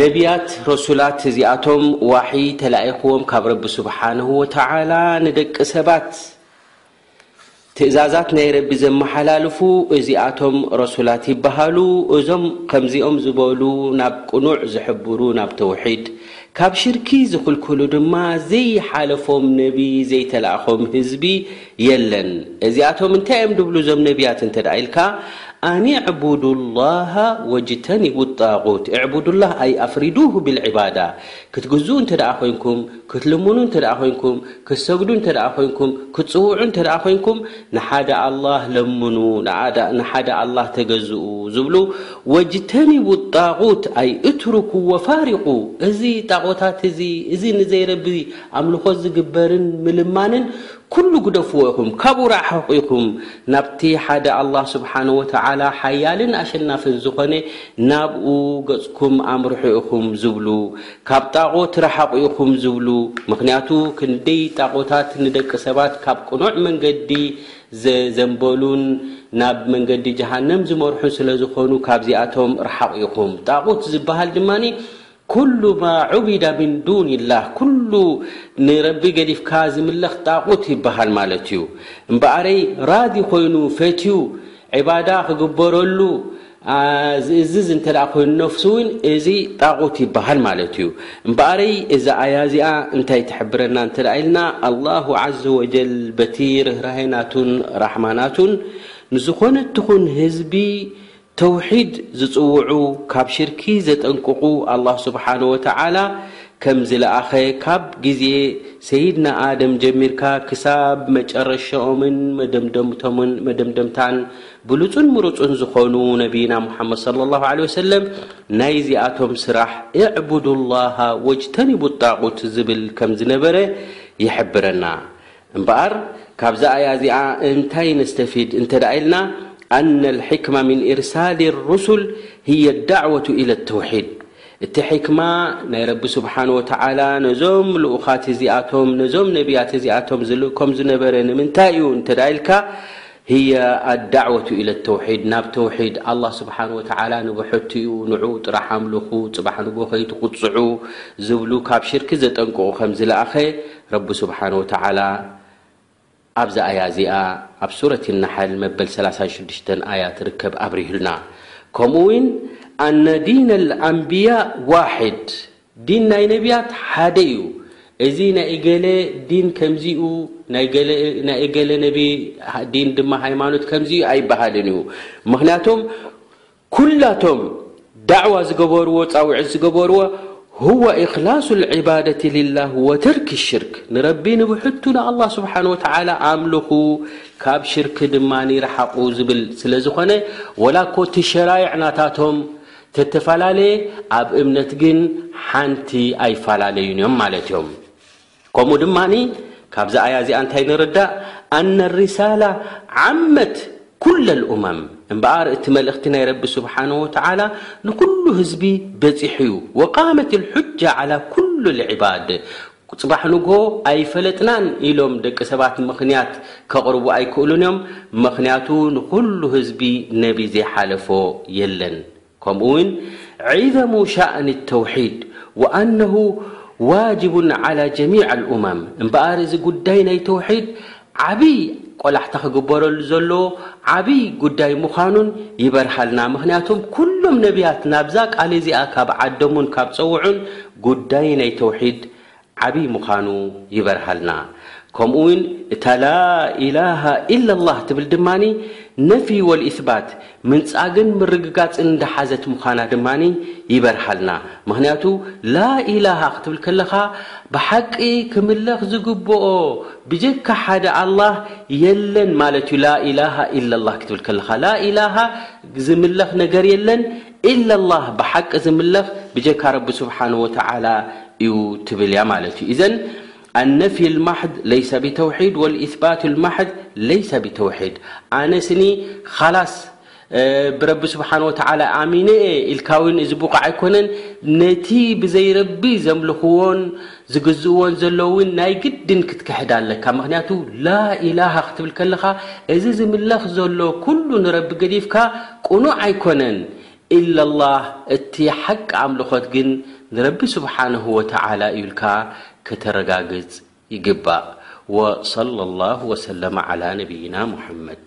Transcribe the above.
ነብያት ረሱላት እዚኣቶም ዋሒ ተላኢኽዎም ካብ ረቢ ስብሓንሁ ወተዓላ ንደቂ ሰባት ትእዛዛት ናይ ረቢ ዘመሓላልፉ እዚኣቶም ረሱላት ይበሃሉ እዞም ከምዚኦም ዝበሉ ናብ ቅኑዕ ዝሕብሩ ናብ ተውሒድ ካብ ሽርኪ ዝኽልክሉ ድማ ዘይሓለፎም ነቢ ዘይተላእኾም ህዝቢ የለን እዚኣቶም እንታይ እዮም ድብሉ እዞም ነብያት እንተ ኢልካ ኣኒዕቡዱላሃ ወጅተኒቡ ጣጉት እዕቡዱላህ ኣይ ኣፍሪዱሁ ቢልዕባዳ ክትግዝኡ እንተ ኮይንኩም ክትልምኑ እንተ ኮይንኩም ክትሰግዱ እንተ ኮይንኩም ክትፅውዑ እንተ ኮይንኩም ንሓደ ኣላህ ለምኑ ንሓደ ኣላህ ተገዝኡ ዝብሉ ወጅተኒቡ ጣጉት ኣይ እትርኩ ወፋሪቁ እዚ ጣቆታት እዚ እዚ ንዘይረቢ ኣምልኾ ዝግበርን ምልማንን ኩሉ ግደፍዎ ኢኹም ካብኡ ራሕርቑ ኢኹም ናብቲ ሓደ ኣላህ ስብሓነሁ ወተዓላ ሓያልን ኣሸናፍን ዝኾነ ናብኡ ገጽኩም ኣምርሑ ኢኹም ዝብሉ ካብ ጣዖት ራሓቑ ኢኹም ዝብሉ ምኽንያቱ ክንደይ ጣዖታት ንደቂ ሰባት ካብ ቅኑዕ መንገዲ ዘዘንበሉን ናብ መንገዲ ጀሃነም ዝመርሑን ስለዝኾኑ ካብዚኣቶም ራሓቑ ኢኹም ጣዖት ዝበሃል ድማ ኩሉ ማ ዑቢዳ ምን ዱኒላህ ኩሉ ንረቢ ገዲፍካ ዝምለኽ ጣቁት ይበሃል ማለት እዩ እምበኣረይ ራዲ ኮይኑ ፈትዩ ዒባዳ ክግበረሉ ዝእዝዝ እንተ ኮይኑ ነፍሱ ውን እዚ ጣቁት ይበሃል ማለት እዩ እምበኣረይ እዛ ኣያ እዚኣ እንታይ ትሕብረና እንተ ኢልና ኣላሁ ዓዘ ወጀል በቲ ርህራሄ ናቱን ራሕማ ናቱን ንዝኾነ ትኹን ህዝቢ ተውሒድ ዝጽውዑ ካብ ሽርኪ ዘጠንቅቁ ኣላህ ሱብሓነሁ ወተዓላ ከም ዝለኣኸ ካብ ግዜ ሰይድና ኣደም ጀሚርካ ክሳብ መጨረሻኦምን መደምደምቶምን መደምደምታን ብሉጹን ምሩጹን ዝኾኑ ነብይና ሙሓመድ ሰለላሁ ዓለይሂ ወሰለም ናይዚኣቶም ስራሕ እዕቡዱላሃ ወጅተኒቡ ጣጉት ዝብል ከም ዝነበረ ይሕብረና እምበኣር ካብዛ ኣያ እዚኣ እንታይ ነስተፊድ እንተ ኢልና ኣነ ልሕክማ ምን ኢርሳሊ ሩሱል ህየ ዳዕወቱ ኢለ ተውሒድ እቲ ሕክማ ናይ ረቢ ስብሓን ወተዓላ ነዞም ልኡኻት እዚኣቶም ነዞም ነቢያት እዚኣቶም ዝልእኮም ዝነበረ ንምንታይ እዩ እንተ ኢልካ ህየ ኣዳዕወቱ ኢለ ተውሒድ ናብ ተውሒድ ኣላህ ስብሓን ወተዓላ ንብሕቲኡ ንዑ ጥራሕ ኣምልኹ ፅባሕ ንጎ ከይትቁፅዑ ዝብሉ ካብ ሽርኪ ዘጠንቅቑ ከምዝለኣኸ ረቢ ስብሓን ወተዓላ ኣብዛ ኣያ እዚኣ ኣብ ሱረት ናሓል መበል ሰላሳን ሽዱሽተን ኣያ ትርከብ ኣብሪሁልና ከምኡ እውን ኣነ ዲን ኣልኣንብያ ዋሒድ ዲን ናይ ነብያት ሓደ እዩ እዚ ናይ እገለ ዲን ከምዚ እዩ ናይ ገለ ናይ እገለ ነቢ ዲን ድማ ሃይማኖት ከምዚ እዩ ኣይበሃልን እዩ ምክንያቶም ኩላቶም ዳዕዋ ዝገበርዎ ጻውዒት ዝገበርዎ ሁወ ኢኽላሱ ልዒባደቲ ሊላህ ወትርኪ ሽርክ ንረቢ ንብሕቱ ንኣላህ ስብሓን ወተዓላ ኣምልኹ ካብ ሽርክ ድማ ርሓቑ ዝብል ስለ ዝኾነ ወላ እኮ እቲ ሸራይዕ ናታቶም ተተፈላለየ ኣብ እምነት ግን ሓንቲ ኣይፋላለዩን እዮም ማለት እዮም ከምኡ ድማ ካብዚ ኣያ እዚኣ እንታይ ንርዳእ ኣነ ሪሳላ ዓመት ኩለ ልኡመም እምበኣር እቲ መልእኽቲ ናይ ረቢ ስብሓን ወተዓላ ንኩሉ ህዝቢ በፂሑ እዩ ወቃመት ልሑጃ ዓላ ኩሉ ልዕባድ ጽባሕ ንግሆ ኣይፈለጥናን ኢሎም ደቂ ሰባት ምኽንያት ከቕርቡ ኣይክእሉን እዮም፣ ምኽንያቱ ንኹሉ ህዝቢ ነቢ ዘይሓለፎ የለን። ከምኡ ውን ዒዘሙ ሻእኒ ተውሒድ ወኣነሁ ዋጅቡን ዓላ ጀሚዕ ኣልኡመም እምበኣር እዚ ጉዳይ ናይ ተውሒድ ዓብይ ቆላሕታ ክግበረሉ ዘለዎ ዓብይ ጉዳይ ምዃኑን ይበርሃልና ምኽንያቱም ኩሎም ነብያት ናብዛ ቃል እዚኣ ካብ ዓደሙን ካብ ፀውዑን ጉዳይ ናይ ተውሒድ ዓብይ ምዃኑ ይበርሃልና ከምኡ እውን እታ ላኢላሃ ኢላላህ ትብል ድማ ነፍይ ወልኢስባት ምንጻግን ምርግጋጽን እንዳሓዘት ምዃና ድማ ይበርሃልና ምኽንያቱ ላኢላሃ ክትብል ከለኻ ብሓቂ ክምለኽ ዝግብኦ ብጀካ ሓደ ኣላህ የለን ማለት እዩ ላኢላሃ ኢለላህ ክትብል ከለኻ ላኢላሃ ዝምለኽ ነገር የለን ኢለላህ ብሓቂ ዝምለኽ ብጀካ ረቢ ስብሓን ወተዓላ እዩ ትብል እያ ማለት እዩ እዘን ኣነፍይ ኣልማሕድ ለይሰ ብተውሒድ ወልኢስባት ኣልማሕድ ለይሰ ብተውሒድ ኣነ ስኒ ኻላስ ብረቢ ስብሓን ወተዓላ ኣሚነ እየ ኢልካ እውን እዚ ብቑዕ ኣይኮነን ነቲ ብዘይረቢ ዘምልኽዎን ዝግዝእዎን ዘሎ እውን ናይ ግድን ክትክሕድ ኣለካ ምክንያቱ ላኢላሃ ክትብል ከለኻ እዚ ዝምለኽ ዘሎ ኩሉ ንረቢ ገዲፍካ ቁኑዕ ኣይኮነን ኢለላህ እቲ ሓቂ ኣምልኾት ግን ንረቢ ሱብሓነሁ ወተዓላ እዩ ኢልካ ከተረጋግጽ ይግባእ። ወሰለላሁ ወሰለመ ዓላ ነቢይና ሙሓመድ።